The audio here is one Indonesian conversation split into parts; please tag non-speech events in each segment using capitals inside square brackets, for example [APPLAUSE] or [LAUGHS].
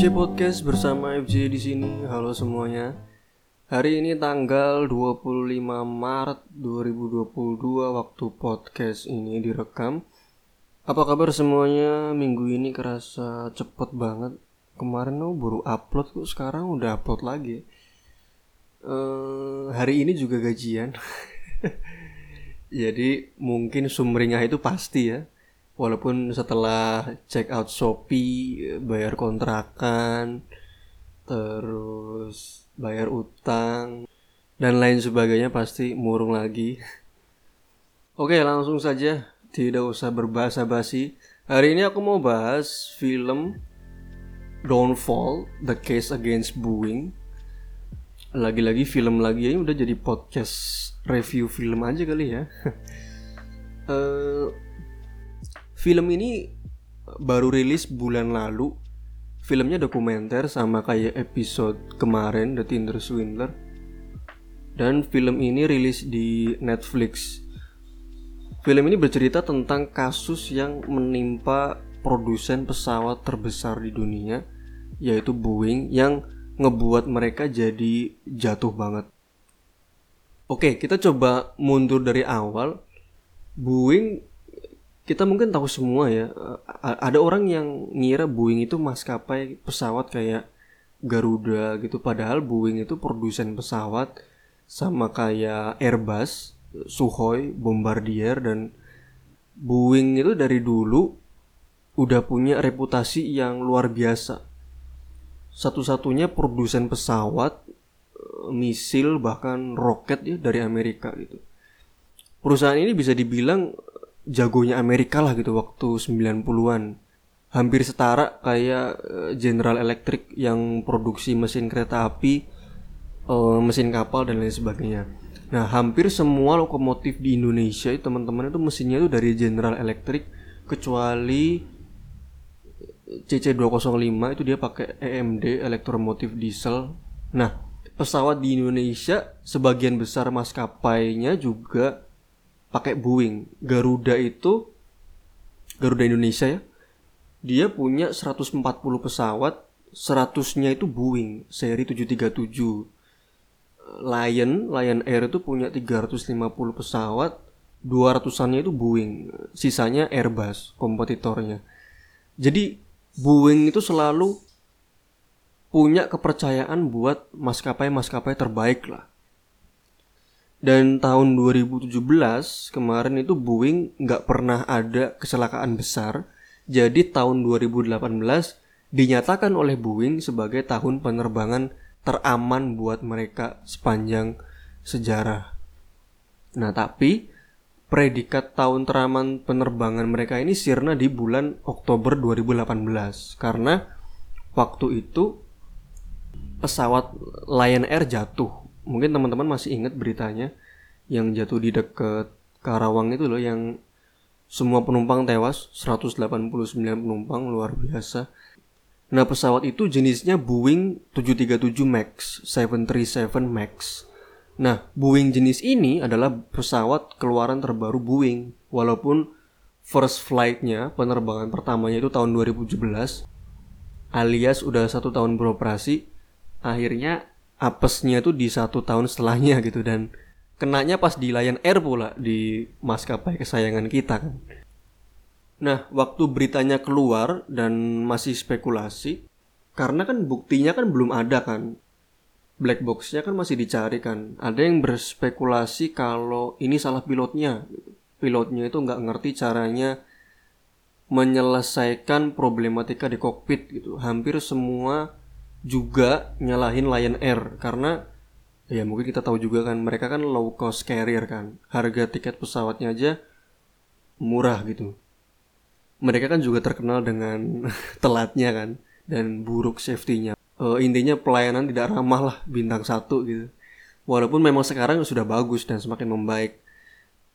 FJ Podcast bersama FJ di sini. Halo semuanya. Hari ini tanggal 25 Maret 2022 waktu podcast ini direkam. Apa kabar semuanya? Minggu ini kerasa cepet banget. Kemarin lo baru upload kok sekarang udah upload lagi. Uh, hari ini juga gajian. [LAUGHS] Jadi mungkin sumringah itu pasti ya walaupun setelah check out Shopee bayar kontrakan terus bayar utang dan lain sebagainya pasti murung lagi. Oke langsung saja. Tidak usah berbahasa basi. Hari ini aku mau bahas film Downfall The Case Against Boeing. Lagi-lagi film lagi ini udah jadi podcast review film aja kali ya. Uh, [LAUGHS] Film ini baru rilis bulan lalu. Filmnya dokumenter sama kayak episode kemarin The Tinder Swindler. Dan film ini rilis di Netflix. Film ini bercerita tentang kasus yang menimpa produsen pesawat terbesar di dunia, yaitu Boeing yang ngebuat mereka jadi jatuh banget. Oke, kita coba mundur dari awal. Boeing kita mungkin tahu semua ya ada orang yang ngira Boeing itu maskapai pesawat kayak Garuda gitu padahal Boeing itu produsen pesawat sama kayak Airbus, Sukhoi, Bombardier dan Boeing itu dari dulu udah punya reputasi yang luar biasa. Satu-satunya produsen pesawat, misil bahkan roket ya dari Amerika gitu. Perusahaan ini bisa dibilang jagonya Amerika lah gitu waktu 90-an. Hampir setara kayak eh, General Electric yang produksi mesin kereta api, uh, mesin kapal dan lain sebagainya. Nah, hampir semua lokomotif di Indonesia teman-teman itu mesinnya itu dari General Electric kecuali CC205 itu dia pakai EMD elektromotif diesel. Nah, pesawat di Indonesia sebagian besar maskapainya juga pakai Boeing. Garuda itu Garuda Indonesia ya. Dia punya 140 pesawat, 100-nya itu Boeing seri 737. Lion, Lion Air itu punya 350 pesawat, 200-annya itu Boeing, sisanya Airbus kompetitornya. Jadi Boeing itu selalu punya kepercayaan buat maskapai-maskapai terbaik lah. Dan tahun 2017 kemarin itu Boeing nggak pernah ada kecelakaan besar. Jadi tahun 2018 dinyatakan oleh Boeing sebagai tahun penerbangan teraman buat mereka sepanjang sejarah. Nah tapi predikat tahun teraman penerbangan mereka ini sirna di bulan Oktober 2018 karena waktu itu pesawat Lion Air jatuh mungkin teman-teman masih ingat beritanya yang jatuh di dekat Karawang itu loh yang semua penumpang tewas 189 penumpang luar biasa. Nah pesawat itu jenisnya Boeing 737 Max 737 Max. Nah Boeing jenis ini adalah pesawat keluaran terbaru Boeing. Walaupun first flightnya penerbangan pertamanya itu tahun 2017 alias udah satu tahun beroperasi akhirnya apesnya tuh di satu tahun setelahnya gitu dan kenanya pas di Lion Air pula di maskapai kesayangan kita kan. Nah, waktu beritanya keluar dan masih spekulasi, karena kan buktinya kan belum ada kan. Black boxnya kan masih dicari kan. Ada yang berspekulasi kalau ini salah pilotnya. Pilotnya itu nggak ngerti caranya menyelesaikan problematika di kokpit gitu. Hampir semua juga nyalahin Lion Air karena ya mungkin kita tahu juga kan mereka kan low cost carrier kan. Harga tiket pesawatnya aja murah gitu. Mereka kan juga terkenal dengan [LAUGHS] telatnya kan dan buruk safety-nya. Uh, intinya pelayanan tidak ramah lah bintang satu gitu. Walaupun memang sekarang sudah bagus dan semakin membaik.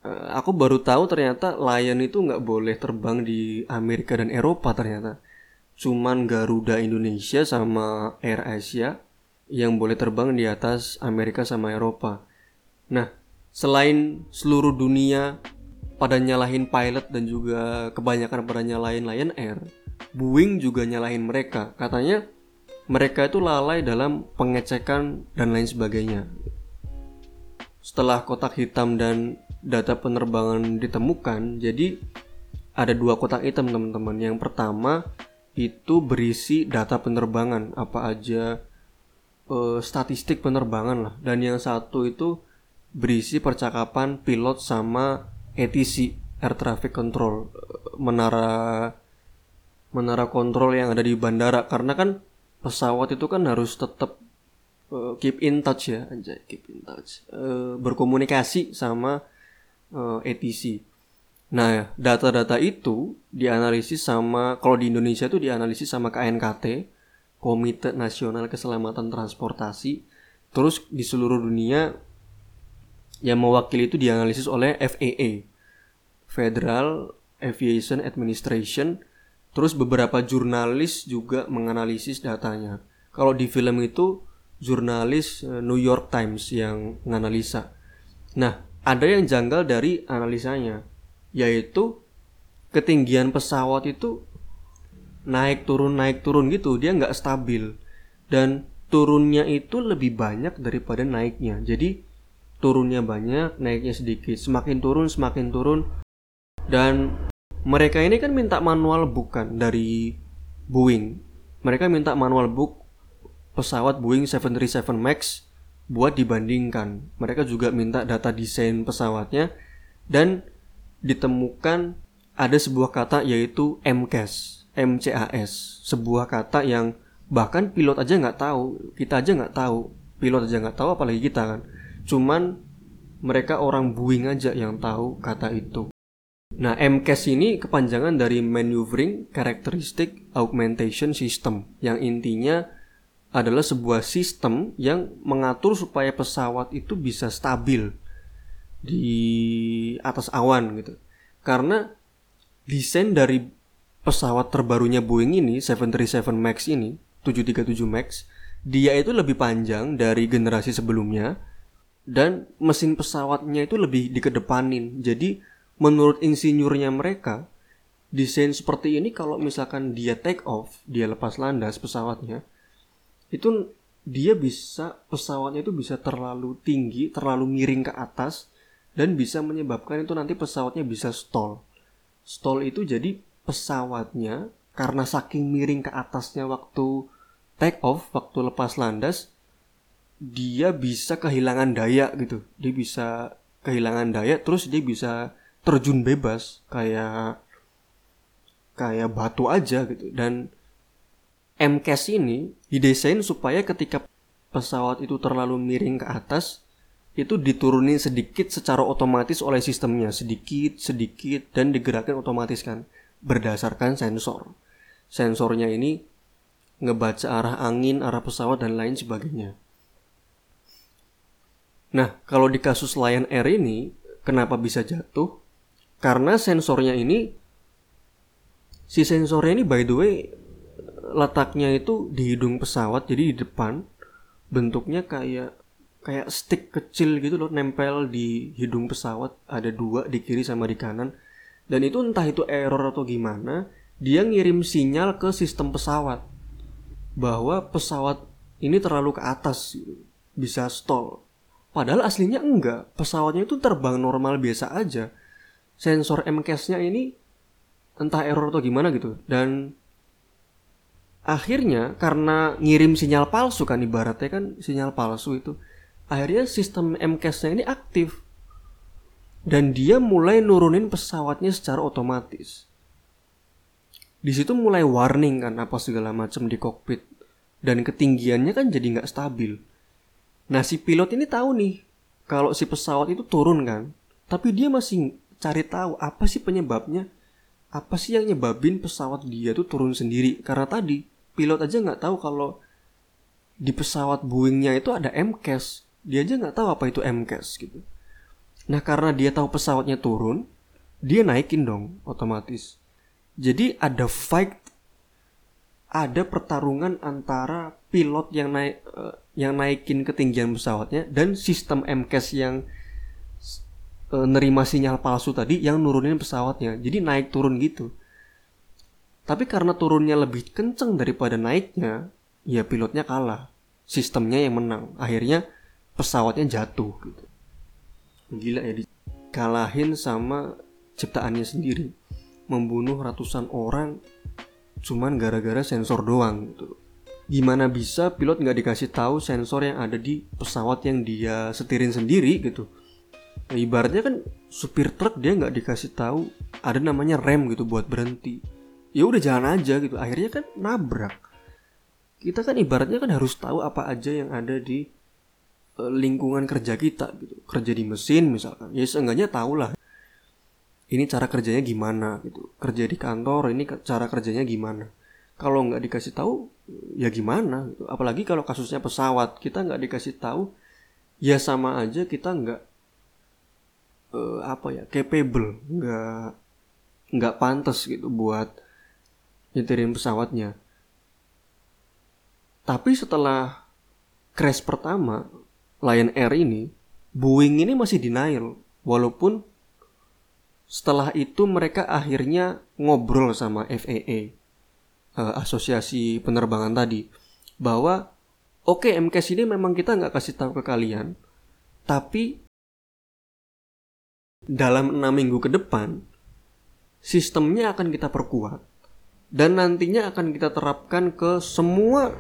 Uh, aku baru tahu ternyata Lion itu nggak boleh terbang di Amerika dan Eropa ternyata cuman Garuda Indonesia sama Air Asia yang boleh terbang di atas Amerika sama Eropa. Nah, selain seluruh dunia pada nyalahin pilot dan juga kebanyakan pada nyalahin Lion Air, Boeing juga nyalahin mereka. Katanya mereka itu lalai dalam pengecekan dan lain sebagainya. Setelah kotak hitam dan data penerbangan ditemukan, jadi ada dua kotak hitam teman-teman. Yang pertama itu berisi data penerbangan apa aja uh, statistik penerbangan lah. Dan yang satu itu berisi percakapan pilot sama ATC air traffic control menara menara kontrol yang ada di bandara. Karena kan pesawat itu kan harus tetap uh, keep in touch ya anjay keep in touch. Uh, berkomunikasi sama uh, ATC Nah, data-data itu dianalisis sama kalau di Indonesia itu dianalisis sama KNKT, Komite Nasional Keselamatan Transportasi. Terus di seluruh dunia yang mewakili itu dianalisis oleh FAA, Federal Aviation Administration. Terus beberapa jurnalis juga menganalisis datanya. Kalau di film itu jurnalis eh, New York Times yang menganalisa. Nah, ada yang janggal dari analisanya yaitu ketinggian pesawat itu naik turun naik turun gitu. Dia nggak stabil. Dan turunnya itu lebih banyak daripada naiknya. Jadi turunnya banyak naiknya sedikit. Semakin turun semakin turun. Dan mereka ini kan minta manual bukan dari Boeing. Mereka minta manual book pesawat Boeing 737 Max buat dibandingkan. Mereka juga minta data desain pesawatnya. Dan ditemukan ada sebuah kata yaitu MCAS, MCAS, sebuah kata yang bahkan pilot aja nggak tahu, kita aja nggak tahu, pilot aja nggak tahu apalagi kita kan. Cuman mereka orang Boeing aja yang tahu kata itu. Nah, MCAS ini kepanjangan dari Maneuvering Characteristic Augmentation System yang intinya adalah sebuah sistem yang mengatur supaya pesawat itu bisa stabil di atas awan gitu. Karena desain dari pesawat terbarunya Boeing ini 737 Max ini 737 Max dia itu lebih panjang dari generasi sebelumnya dan mesin pesawatnya itu lebih dikedepanin. Jadi menurut insinyurnya mereka desain seperti ini kalau misalkan dia take off, dia lepas landas pesawatnya itu dia bisa pesawatnya itu bisa terlalu tinggi, terlalu miring ke atas dan bisa menyebabkan itu nanti pesawatnya bisa stall. Stall itu jadi pesawatnya karena saking miring ke atasnya waktu take off, waktu lepas landas, dia bisa kehilangan daya gitu. Dia bisa kehilangan daya terus dia bisa terjun bebas kayak kayak batu aja gitu dan MCAS ini didesain supaya ketika pesawat itu terlalu miring ke atas itu diturunin sedikit secara otomatis oleh sistemnya. Sedikit sedikit dan digerakkan otomatis kan. Berdasarkan sensor. Sensornya ini ngebaca arah angin arah pesawat dan lain sebagainya. Nah kalau di kasus Lion Air ini kenapa bisa jatuh? Karena sensornya ini si sensornya ini by the way letaknya itu di hidung pesawat jadi di depan bentuknya kayak kayak stick kecil gitu loh nempel di hidung pesawat ada dua di kiri sama di kanan. Dan itu entah itu error atau gimana dia ngirim sinyal ke sistem pesawat bahwa pesawat ini terlalu ke atas bisa stall. Padahal aslinya enggak pesawatnya itu terbang normal biasa aja. Sensor MCAS-nya ini entah error atau gimana gitu. Dan akhirnya karena ngirim sinyal palsu kan ibaratnya kan sinyal palsu itu akhirnya sistem MCAS-nya ini aktif dan dia mulai nurunin pesawatnya secara otomatis. Di situ mulai warning kan apa segala macam di kokpit dan ketinggiannya kan jadi nggak stabil. Nah si pilot ini tahu nih kalau si pesawat itu turun kan, tapi dia masih cari tahu apa sih penyebabnya, apa sih yang nyebabin pesawat dia tuh turun sendiri karena tadi pilot aja nggak tahu kalau di pesawat Boeingnya itu ada MCAS dia aja nggak tahu apa itu MCAS gitu. Nah karena dia tahu pesawatnya turun, dia naikin dong otomatis. Jadi ada fight, ada pertarungan antara pilot yang naik uh, yang naikin ketinggian pesawatnya dan sistem MCAS yang uh, nerima sinyal palsu tadi yang nurunin pesawatnya. Jadi naik turun gitu. Tapi karena turunnya lebih kenceng daripada naiknya, ya pilotnya kalah sistemnya yang menang akhirnya pesawatnya jatuh gitu. Gila ya dikalahin sama ciptaannya sendiri. Membunuh ratusan orang cuman gara-gara sensor doang gitu. Gimana bisa pilot nggak dikasih tahu sensor yang ada di pesawat yang dia setirin sendiri gitu? Nah, ibaratnya kan supir truk dia nggak dikasih tahu ada namanya rem gitu buat berhenti. Ya udah jalan aja gitu akhirnya kan nabrak. Kita kan ibaratnya kan harus tahu apa aja yang ada di lingkungan kerja kita gitu. Kerja di mesin misalkan. Ya seenggaknya tahu lah ini cara kerjanya gimana gitu. Kerja di kantor ini cara kerjanya gimana. Kalau nggak dikasih tahu ya gimana gitu. apalagi kalau kasusnya pesawat kita nggak dikasih tahu ya sama aja kita nggak uh, apa ya capable nggak nggak pantas gitu buat nyetirin pesawatnya. Tapi setelah crash pertama Lion Air ini, Boeing ini masih denial. Walaupun setelah itu mereka akhirnya ngobrol sama FAA, uh, asosiasi penerbangan tadi, bahwa oke okay, MCAS ini memang kita nggak kasih tahu ke kalian, tapi dalam enam minggu ke depan sistemnya akan kita perkuat dan nantinya akan kita terapkan ke semua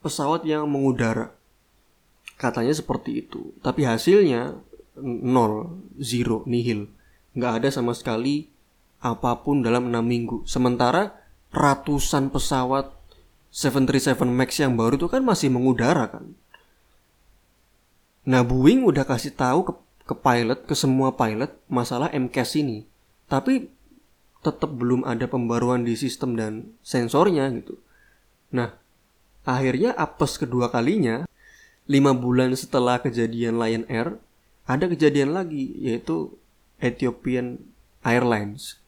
pesawat yang mengudara. Katanya seperti itu. Tapi hasilnya nol, zero, nihil. Nggak ada sama sekali apa pun dalam enam minggu. Sementara ratusan pesawat 737 MAX yang baru itu kan masih mengudara kan. Nah Boeing udah kasih tahu ke, ke pilot, ke semua pilot masalah MCAS ini. Tapi tetap belum ada pembaruan di sistem dan sensornya gitu. Nah, Akhirnya apes kedua kalinya, lima bulan setelah kejadian Lion Air, ada kejadian lagi yaitu Ethiopian Airlines.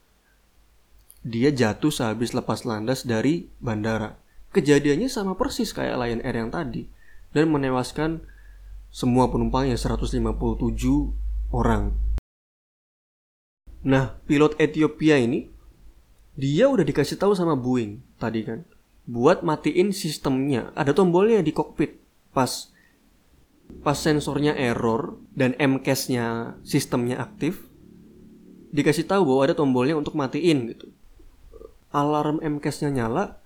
Dia jatuh sehabis lepas landas dari bandara. Kejadiannya sama persis kayak Lion Air yang tadi dan menewaskan semua penumpangnya 157 orang. Nah, pilot Ethiopia ini dia udah dikasih tahu sama Boeing tadi kan buat matiin sistemnya. Ada tombolnya di kokpit. Pas pas sensornya error dan MCAS-nya sistemnya aktif, dikasih tahu bahwa ada tombolnya untuk matiin gitu. Alarm MCAS-nya nyala,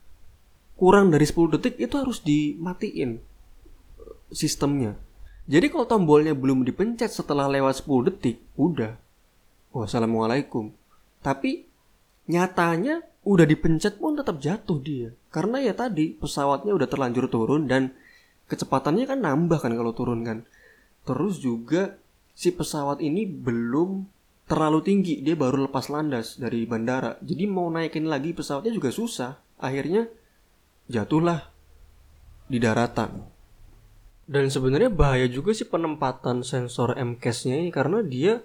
kurang dari 10 detik itu harus dimatiin sistemnya. Jadi kalau tombolnya belum dipencet setelah lewat 10 detik, udah. Wassalamualaikum. Tapi nyatanya udah dipencet pun tetap jatuh dia. Karena ya tadi pesawatnya udah terlanjur turun dan kecepatannya kan nambah kan kalau turun kan. Terus juga si pesawat ini belum terlalu tinggi dia baru lepas landas dari bandara. Jadi mau naikin lagi pesawatnya juga susah. Akhirnya jatuhlah di daratan. Dan sebenarnya bahaya juga sih penempatan sensor MCAS-nya ini karena dia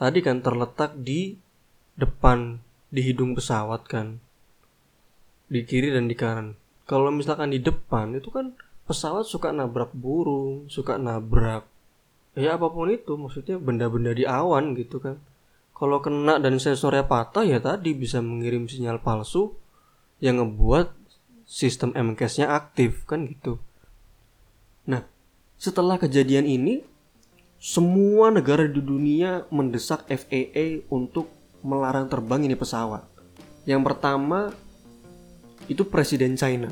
tadi kan terletak di depan di hidung pesawat kan di kiri dan di kanan. Kalau misalkan di depan itu kan pesawat suka nabrak burung suka nabrak ya apa pun itu maksudnya benda-benda di awan gitu kan. Kalau kena dan sensornya patah ya tadi bisa mengirim sinyal palsu yang ngebuat sistem MCAS-nya aktif kan gitu. Nah setelah kejadian ini semua negara di dunia mendesak FAA untuk melarang terbang ini pesawat. Yang pertama itu presiden China.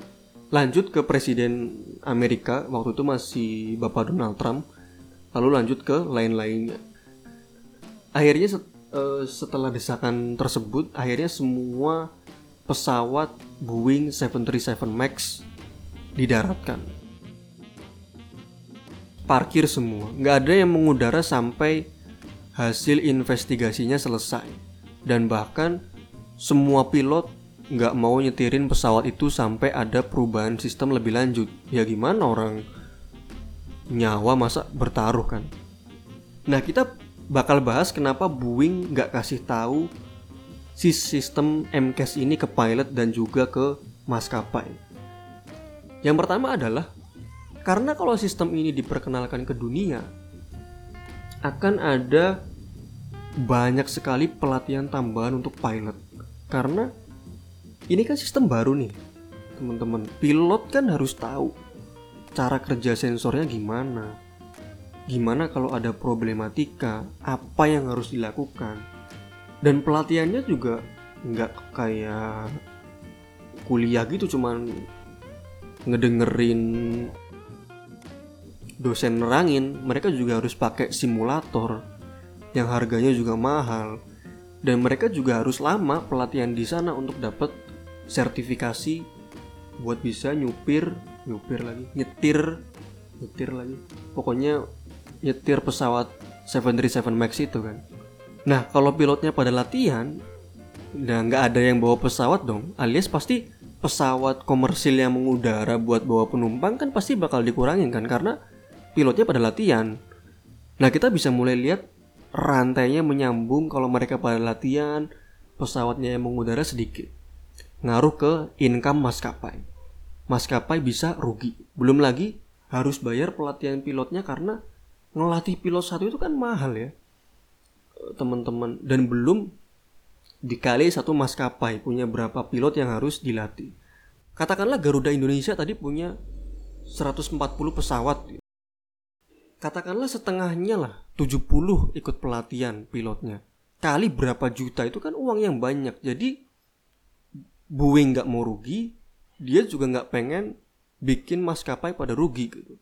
Lanjut ke presiden Amerika waktu itu masih Bapak Donald Trump. Lalu lanjut ke lain-lainnya. Akhirnya uh, setelah desakan tersebut, akhirnya semua pesawat Boeing 737 Max didaratkan. Parkir semua, nggak ada yang mengudara sampai hasil investigasinya selesai dan bahkan semua pilot nggak mau nyetirin pesawat itu sampai ada perubahan sistem lebih lanjut. Ya gimana orang nyawa masa bertaruh kan? Nah kita bakal bahas kenapa Boeing nggak kasih tahu si sistem MCAS ini ke pilot dan juga ke maskapai. Yang pertama adalah karena kalau sistem ini diperkenalkan ke dunia akan ada banyak sekali pelatihan tambahan untuk pilot. Karena ini kan sistem baru nih teman-teman. Pilot kan harus tahu cara kerja sensornya gimana. Gimana kalau ada problematika apa yang harus dilakukan. Dan pelatihannya juga nggak kayak kuliah gitu cuman ngedengerin dosen nerangin. Mereka juga harus pakai simulator yang harganya juga mahal. Dan mereka juga harus lama pelatihan di sana untuk dapat sertifikasi buat bisa nyupir nyupir lagi nyetir nyetir lagi. Pokoknya nyetir pesawat 737 Max itu kan. Nah kalau pilotnya pada latihan dan nggak ada yang bawa pesawat dong. Alias pasti pesawat komersil yang mengudara buat bawa penumpang kan pasti bakal dikurangin kan karena pilotnya pada latihan. Nah kita bisa mulai lihat rantainya menyambung kalau mereka pada latihan, pesawatnya yang mengudara sedikit. Ngaruh ke income maskapai. Maskapai bisa rugi. Belum lagi harus bayar pelatihan pilotnya karena ngelatih pilot satu itu kan mahal ya teman-teman dan belum dikali satu maskapai punya berapa pilot yang harus dilatih katakanlah Garuda Indonesia tadi punya 140 pesawat katakanlah setengahnya lah 70 ikut pelatihan pilotnya. Kali berapa juta itu kan uang yang banyak. Jadi Boeing nggak mau rugi dia juga nggak pengen bikin maskapai pada rugi gitu.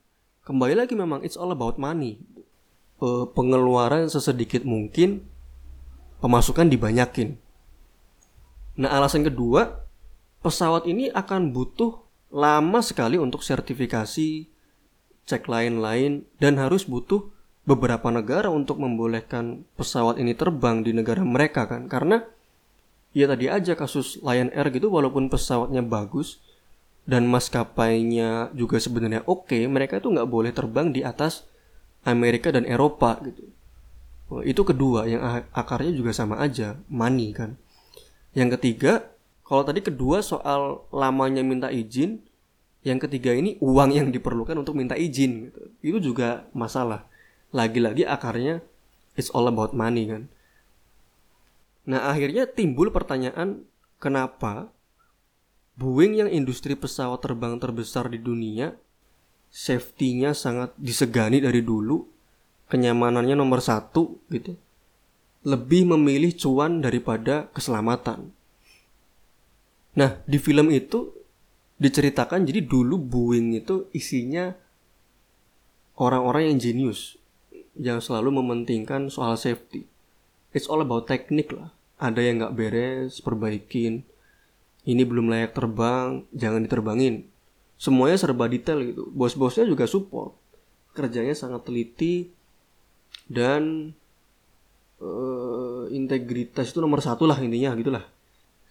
Kembali lagi memang it's all about money. Pengeluaran sesedikit mungkin pemasukan dibanyakin. Nah alasan kedua pesawat ini akan butuh lama sekali untuk sertifikasi cek lain-lain dan harus butuh beberapa negara untuk membolehkan pesawat ini terbang di negara mereka kan? Karena ya tadi aja kasus Lion Air gitu walaupun pesawatnya bagus dan maskapainya juga sebenarnya oke okay, mereka itu nggak boleh terbang di atas Amerika dan Eropa gitu. Itu kedua yang akarnya juga sama aja money kan? Yang ketiga kalau tadi kedua soal lamanya minta izin yang ketiga ini uang yang diperlukan untuk minta izin gitu. Itu juga masalah. Lagi-lagi akarnya it's all about money kan. Nah, akhirnya timbul pertanyaan kenapa Boeing yang industri pesawat terbang terbesar di dunia safety-nya sangat disegani dari dulu, kenyamanannya nomor satu gitu, lebih memilih cuan daripada keselamatan. Nah, di film itu diceritakan jadi dulu Boeing itu isinya orang-orang yang jenius yang selalu mementingkan soal safety. It's all about teknik lah. Ada yang nggak beres, perbaikin. Ini belum layak terbang, jangan diterbangin. Semuanya serba detail gitu. Bos-bosnya juga support. Kerjanya sangat teliti dan uh, integritas itu nomor satu lah intinya gitulah.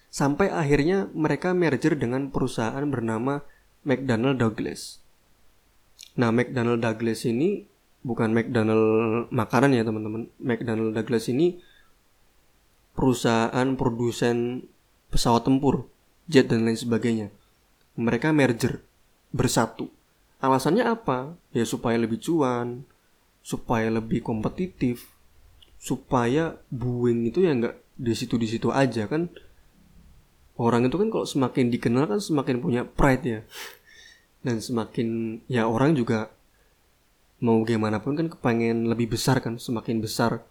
Sampai akhirnya mereka merger dengan perusahaan bernama McDonnell Douglas. Nah, McDonnell Douglas ini bukan McDonnell makanan ya teman-teman. McDonnell Douglas ini perusahaan produsen pesawat tempur, jet dan lain sebagainya. Mereka merger, bersatu. Alasannya apa? Ya supaya lebih cuan, supaya lebih kompetitif, supaya Boeing itu ya nggak di situ di situ aja kan orang itu kan kalau semakin dikenal kan semakin punya pride ya. Dan semakin ya orang juga mau gimana pun kan kepengen lebih besar kan semakin besar.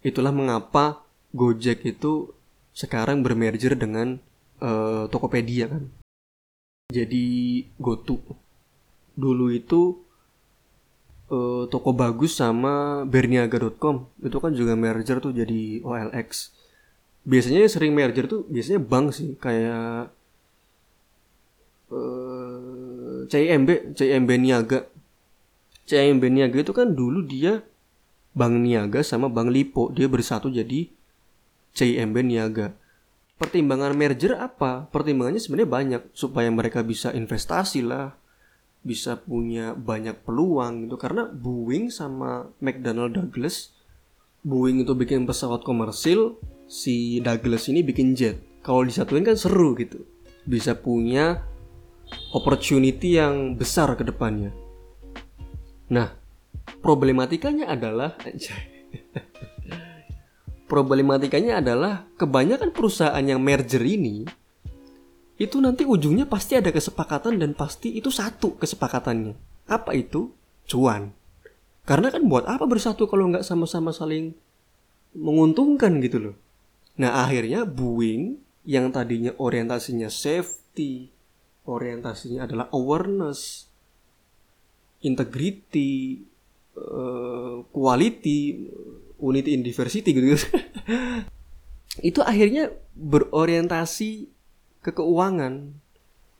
Itulah mengapa Gojek itu sekarang bermerger dengan uh, Tokopedia kan. Jadi GoTo. Dulu itu uh, toko bagus sama berniaga.com itu kan juga merger tuh jadi OLX biasanya sering merger tuh biasanya bank sih kayak uh, CIMB CIMB Niaga. CIMB Niaga itu kan dulu dia Bank Niaga sama Bank Lipo dia bersatu jadi CIMB Niaga. Pertimbangan merger apa? Pertimbangannya sebenarnya banyak supaya mereka bisa investasi lah bisa punya banyak peluang gitu. Karena Boeing sama McDonnell Douglas Boeing itu bikin pesawat komersil si Douglas ini bikin jet. Kalau disatuin kan seru gitu. Bisa punya opportunity yang besar ke depannya. Nah, problematikanya adalah [LAUGHS] problematikanya adalah kebanyakan perusahaan yang merger ini itu nanti ujungnya pasti ada kesepakatan dan pasti itu satu kesepakatannya. Apa itu? Cuan. Karena kan buat apa bersatu kalau nggak sama-sama saling menguntungkan gitu loh. Nah akhirnya Boeing yang tadinya orientasinya safety, orientasinya adalah awareness, integrity, uh, quality, unity in diversity gitu. [LAUGHS] itu akhirnya berorientasi ke keuangan.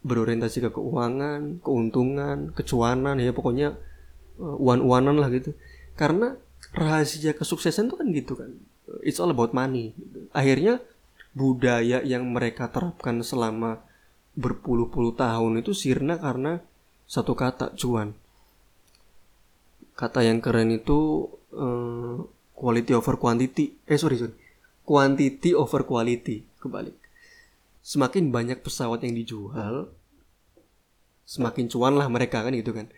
Berorientasi ke keuangan keuntungan kecuanan ya pokoknya uan-uanan lah gitu. Karena rahasia kesuksesan itu kan gitu kan it's all about money. Akhirnya budaya yang mereka terapkan selama berpuluh-puluh tahun itu sirna karena satu kata cuan. Kata yang keren itu uh, quality over quantity. Eh sorry sorry. Quantity over quality. Kebalik. Semakin banyak pesawat yang dijual semakin cuan lah mereka kan gitu kan.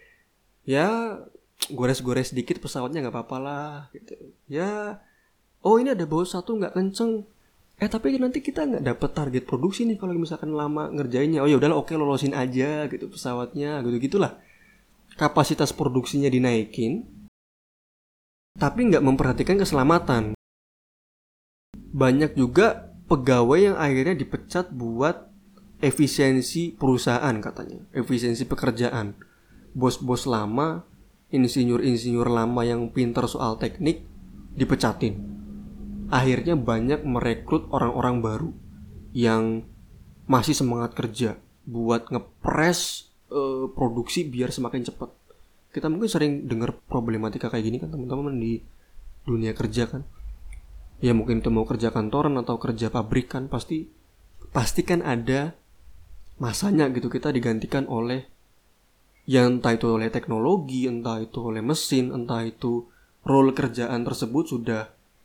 Ya gores-gores sedikit pesawatnya nggak apa-apa lah gitu. Ya oh ini ada bau satu nggak kenceng. Eh tapi nanti kita nggak dapet target produksi nih kalau misalkan lama ngerjainnya. Oh ya udahlah oke lolosin aja gitu pesawatnya gitu gitulah. Kapasitas produksinya dinaikin tapi nggak memperhatikan keselamatan. Banyak juga pegawai yang akhirnya dipecat buat efisiensi perusahaan katanya, efisiensi pekerjaan. Bos-bos lama, insinyur-insinyur lama yang pintar soal teknik dipecatin. Akhirnya banyak merekrut orang-orang baru yang masih semangat kerja buat ngepres uh, produksi biar semakin cepat. Kita mungkin sering dengar problematika kayak gini kan teman-teman di dunia kerja kan ya mungkin itu mau kerja kantoran atau kerja pabrik kan pasti pasti kan ada masanya gitu kita digantikan oleh yang entah itu oleh teknologi entah itu oleh mesin entah itu role kerjaan tersebut sudah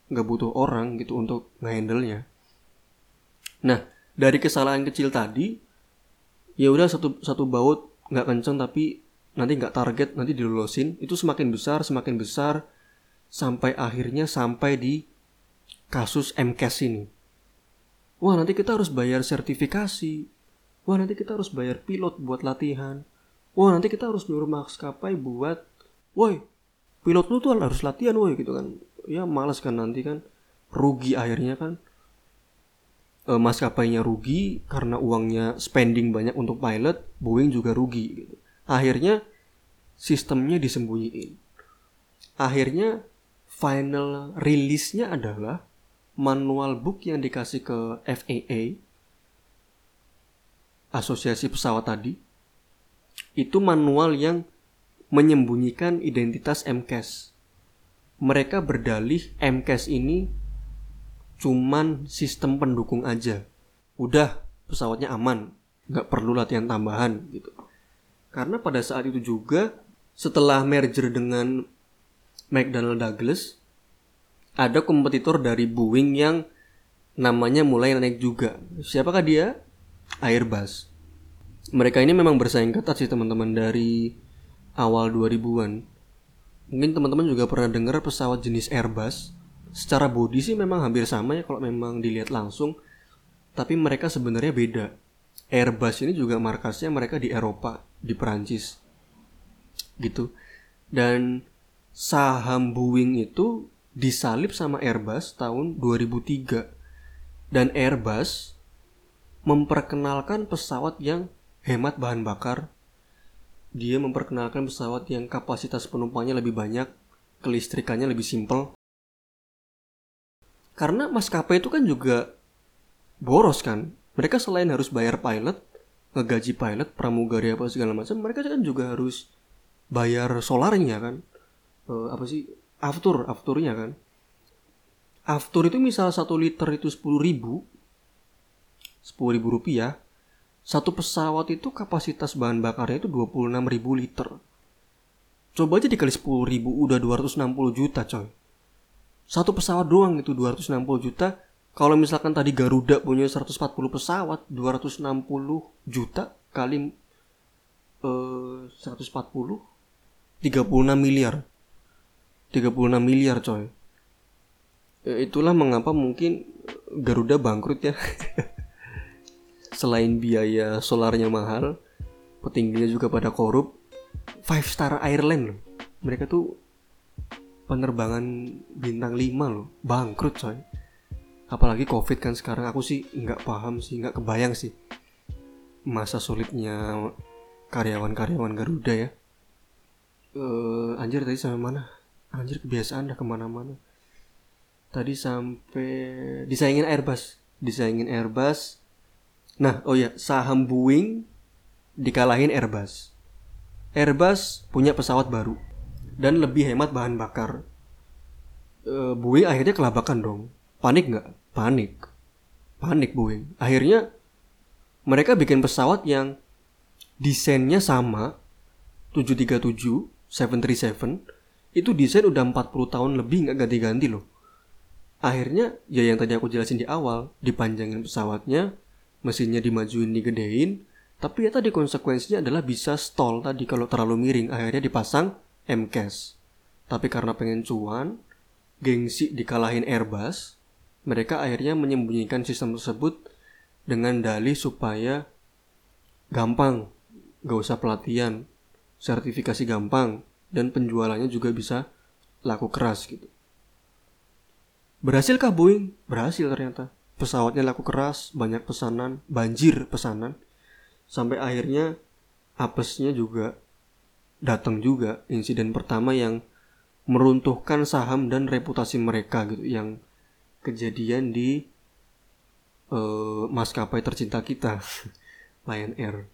nggak butuh orang gitu untuk ngehandle nya nah dari kesalahan kecil tadi ya udah satu satu baut nggak kenceng tapi nanti nggak target nanti dilolosin itu semakin besar semakin besar sampai akhirnya sampai di kasus MCAS ini. Wah nanti kita harus bayar sertifikasi. Wah nanti kita harus bayar pilot buat latihan. Wah nanti kita harus nyuruh maskapai buat, woi pilot lu tuh harus latihan woi gitu kan. Ya males kan nanti kan rugi akhirnya kan. E, maskapainya rugi karena uangnya spending banyak untuk pilot, Boeing juga rugi gitu. Akhirnya sistemnya disembunyiin. Akhirnya final rilisnya adalah manual book yang dikasih ke FAA asosiasi pesawat tadi itu manual yang menyembunyikan identitas MCAS. Mereka berdalih MCAS ini cuman sistem pendukung aja. Udah pesawatnya aman, nggak perlu latihan tambahan gitu. Karena pada saat itu juga setelah merger dengan McDonnell Douglas, ada kompetitor dari Boeing yang namanya mulai naik juga. Siapakah dia? Airbus. Mereka ini memang bersaing ketat sih teman-teman dari awal 2000-an. Mungkin teman-teman juga pernah dengar pesawat jenis Airbus. Secara body sih memang hampir sama ya kalau memang dilihat langsung. Tapi mereka sebenarnya beda. Airbus ini juga markasnya mereka di Eropa, di Perancis. Gitu. Dan saham Boeing itu disalip sama Airbus tahun 2003 dan Airbus memperkenalkan pesawat yang hemat bahan bakar dia memperkenalkan pesawat yang kapasitas penumpangnya lebih banyak kelistrikannya lebih simpel. Karena maskapai itu kan juga boros kan. Mereka selain harus bayar pilot ngegaji pilot pramugari apa segala macam mereka kan juga harus bayar solarnya kan. E, apa sih? Aftur afturnya kan. Aftur itu misal satu liter itu sepuluh ribu sepuluh ribu rupiah satu pesawat itu kapasitas bahan bakarnya itu 26 ribu liter. Coba aja dikali 10 ribu udah 260 juta coy. Satu pesawat doang itu 260 juta. Kalau misalkan tadi Garuda punya 140 pesawat 260 juta kali eh, 140 36 miliar. 36 miliar coy. Ya, itulah mengapa mungkin Garuda bangkrut ya [LAUGHS] selain biaya solarnya mahal petingginya juga pada korup five star loh. Mereka tuh penerbangan bintang 5 loh. Bangkrut coy. Apalagi covid kan sekarang aku sih nggak paham sih nggak kebayang sih masa sulitnya karyawan-karyawan Garuda ya. Uh, anjir tadi sampai mana? Anjir kebiasaan dah ke mana-mana. Tadi sampai disaingin Airbus. Disaingin Airbus nah oh ya saham Boeing dikalahin Airbus Airbus punya pesawat baru dan lebih hemat bahan bakar. E, Boeing akhirnya kelabakan dong. Panik nggak? Panik. Panik Boeing. Akhirnya mereka bikin pesawat yang desainnya sama 737, 737 itu desain udah 40 tahun lebih nggak ganti-ganti loh. Akhirnya ya yang tadi aku jelasin di awal, dipanjangin pesawatnya, mesinnya dimajuin, digedein, tapi ya tadi konsekuensinya adalah bisa stall tadi kalau terlalu miring, akhirnya dipasang MCAS. Tapi karena pengen cuan, gengsi dikalahin Airbus, mereka akhirnya menyembunyikan sistem tersebut dengan dalih supaya gampang, gak usah pelatihan, sertifikasi gampang, dan penjualannya juga bisa laku keras gitu. Berhasilkah Boeing? Berhasil ternyata. Pesawatnya laku keras, banyak pesanan, banjir pesanan. Sampai akhirnya apesnya juga datang juga insiden pertama yang meruntuhkan saham dan reputasi mereka gitu yang kejadian di uh, maskapai tercinta kita [LAUGHS] Lion Air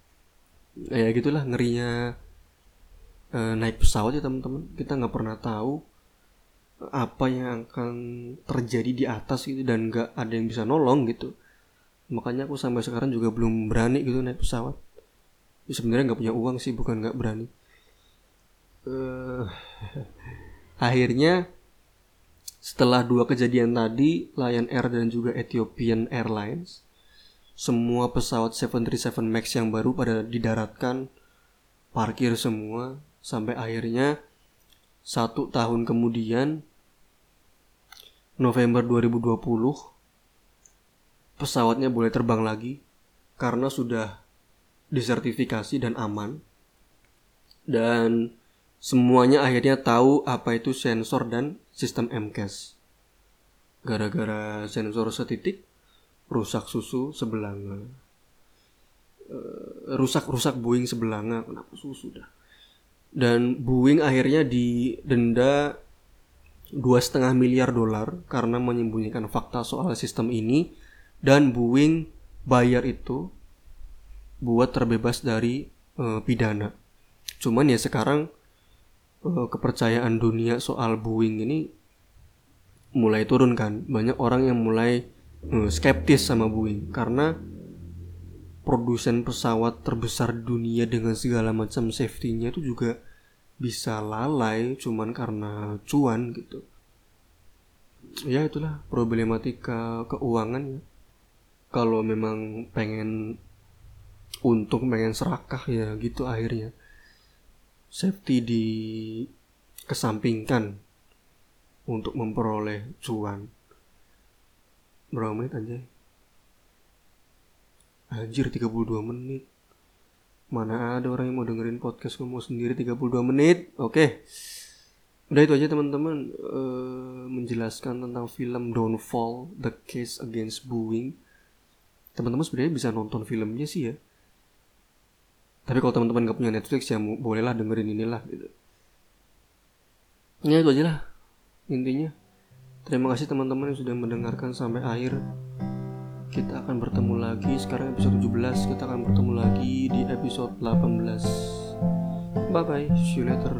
ya gitulah ngerinya uh, naik pesawat ya teman-teman kita nggak pernah tahu apa yang akan terjadi di atas gitu dan nggak ada yang bisa nolong gitu. Makanya aku sampai sekarang juga belum berani gitu naik pesawat. Ya, sebenarnya nggak punya uang sih bukan nggak berani. Uh, [LAUGHS] akhirnya setelah dua kejadian tadi Lion Air dan juga Ethiopian Airlines semua pesawat 737 Max yang baru pada didaratkan parkir semua sampai akhirnya satu tahun kemudian November 2020 pesawatnya boleh terbang lagi karena sudah disertifikasi dan aman dan Semuanya akhirnya tahu apa itu sensor dan sistem MCAS. Gara-gara sensor setitik, rusak susu sebelanga. Uh, rusak-rusak Boeing sebelanga, kenapa susu dah? Dan Boeing akhirnya didenda dua setengah miliar dolar karena menyembunyikan fakta soal sistem ini dan Boeing bayar itu buat terbebas dari uh, pidana. Cuman ya sekarang uh, kepercayaan dunia soal Boeing ini mulai turun kan banyak orang yang mulai uh, skeptis sama Boeing karena produsen pesawat terbesar dunia dengan segala macam safety-nya itu juga bisa lalai cuman karena cuan gitu. Ya itulah problematika keuangan ya. Kalau memang pengen untung pengen serakah ya gitu akhirnya. Safety di kesampingkan untuk memperoleh cuan. Berapa menit aja anjir 32 menit mana ada orang yang mau dengerin podcast ngomong sendiri 32 menit? Oke. Udah itu aja teman-teman. Uh, menjelaskan tentang film Downfall The Case Against Boeing. Teman-teman sebenarnya bisa nonton filmnya sih ya. Tapi kalau teman-teman gak punya Netflix ya bolehlah dengerin inilah gitu. Ya itu aja lah intinya. Terima kasih teman-teman yang sudah mendengarkan sampai akhir kita akan bertemu lagi sekarang episode 17 kita akan bertemu lagi di episode 18 bye bye see you later